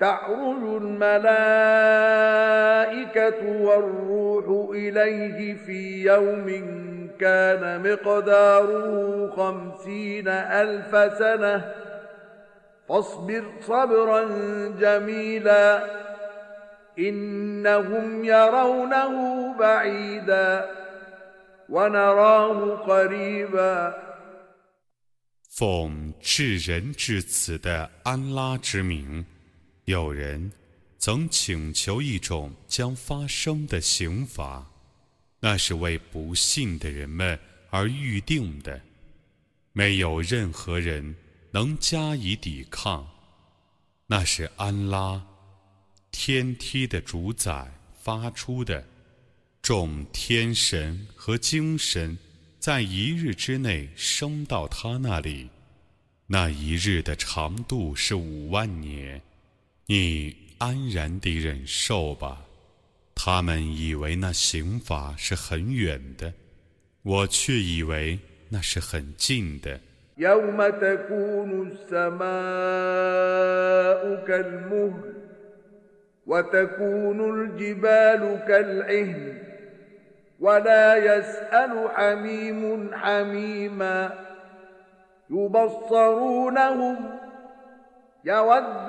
تعرج الملائكة والروح إليه في يوم كان مقداره خمسين ألف سنة فاصبر صبرا جميلا إنهم يرونه بعيدا ونراه قريبا 奉至仁至慈的安拉之名， 有人曾请求一种将发生的刑罚，那是为不幸的人们而预定的，没有任何人能加以抵抗。那是安拉天梯的主宰发出的，众天神和精神。在一日之内升到他那里，那一日的长度是五万年，你安然地忍受吧。他们以为那刑罚是很远的，我却以为那是很近的。ولا يسأل حميم حميما يبصرونهم يود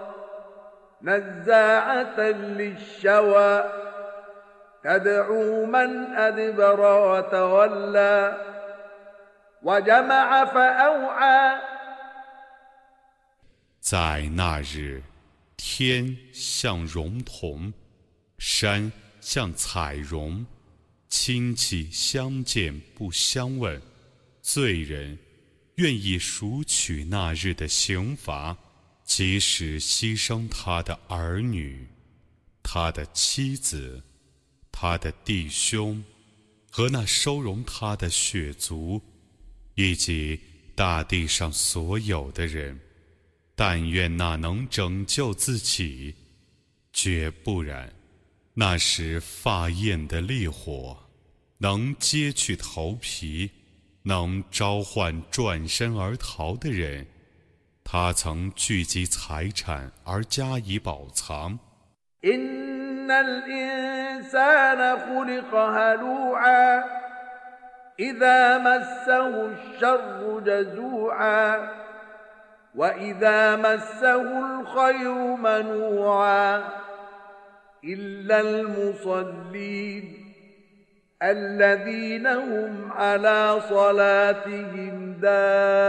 نزاعة للشوى تدعو من أدبر وتولى وجمع فأوعى 在那日，天像熔铜。山像彩绒，亲戚相见不相问，罪人愿意赎取那日的刑罚， 即使牺牲他的儿女、他的妻子、他的弟兄和那收容他的血族，以及大地上所有的人。但愿那能拯救自己，绝不然。那时发焰的烈火，能揭去头皮，能召唤转身而逃的人。他曾聚集财产而加以宝藏。إلا المصلين الذين هم على صلاتهم دائمون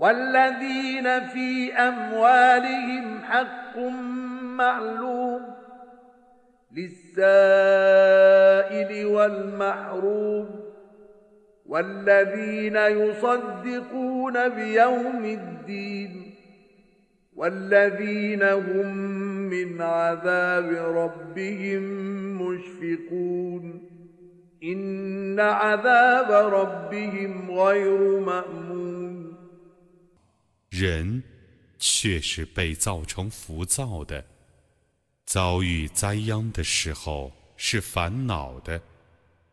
والذين في أموالهم حق معلوم للسائل والمحروم والذين يصدقون بيوم الدين والذين هم من عذاب ربهم مشفقون إن عذاب ربهم غير مأمون 人却是被造成浮躁的，遭遇灾殃的时候是烦恼的，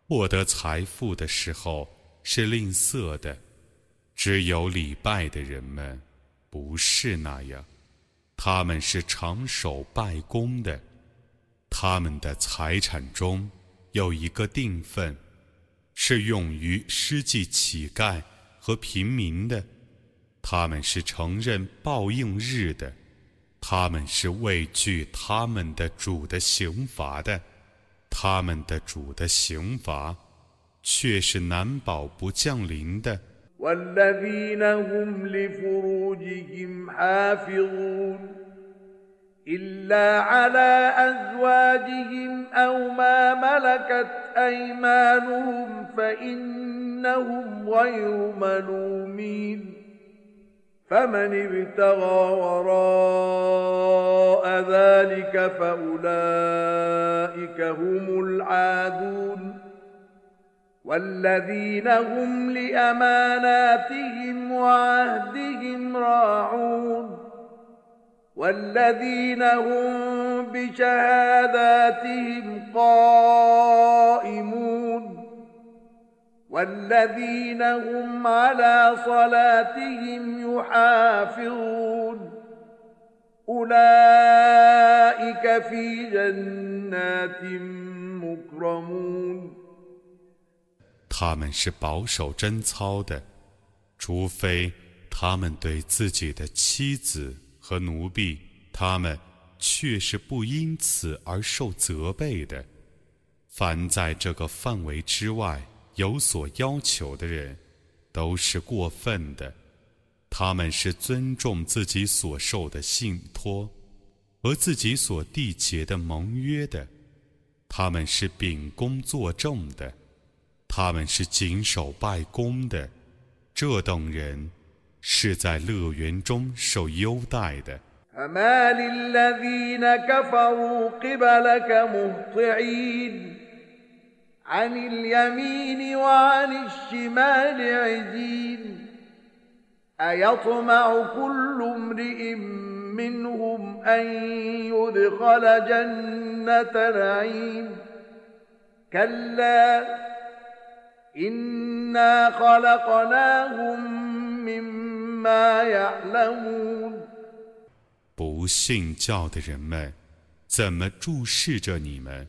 获得财富的时候是吝啬的，只有礼拜的人们不是那样。他们是长守拜功的，他们的财产中有一个定分，是用于施济乞丐和平民的。他们是承认报应日的，他们是畏惧他们的主的刑罚的。他们的主的刑罚 却是难保不降临的。والذين هم لفروجهم حافظون إلا على أزواجهم أو ما ملكت أيمانهم فإنهم غير ملومين فمن ابتغى وراء ذلك فأولئك هم العادون والذين هم لأماناتهم وعهدهم راعون والذين هم بشهاداتهم قائمون والذين هم على صلاتهم يحافظون أولئك في جنات مكرمون 他们是保守贞操的，除非他们对自己的妻子和奴婢，他们却是不因此而受责备的。凡在这个范围之外 有所要求的人，都是过分的。他们是尊重自己所受的信托和自己所缔结的盟约的，他们是秉公作证的。他们是谨守拜功的，这等人是在乐园中受优待的。عن اليمين وعن الشمال عزين أيطمع كل امرئ منهم أن يدخل جنة نعيم كلا إنا خلقناهم مما يعلمون 不信教的人们，怎么注视着你们，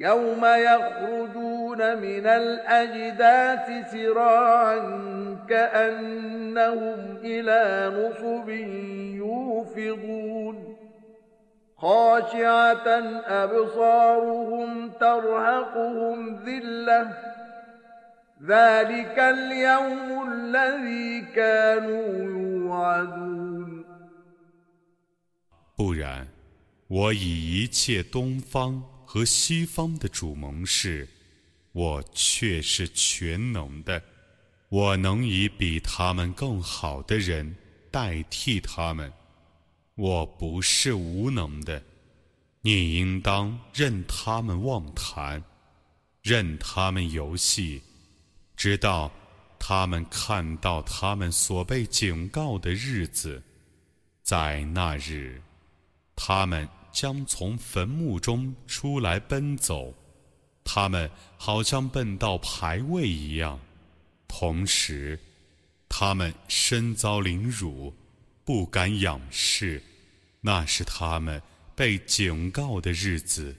يوم يخرجون من الأجداث سراعا كأنهم إلى نصب يوفضون خاشعة أبصارهم ترهقهم ذلة ذلك اليوم الذي كانوا يوعدون 不然，我以一切东方 和西方的主盟是，我却是全能的，我能以比他们更好的人代替他们，我不是无能的，你应当任他们妄谈，任他们游戏，直到他们看到他们所被警告的日子，在那日，他们。将从坟墓中出来奔走，他们好像奔到排位一样。同时，他们身遭凌辱，不敢仰视。那是他们被警告的日子。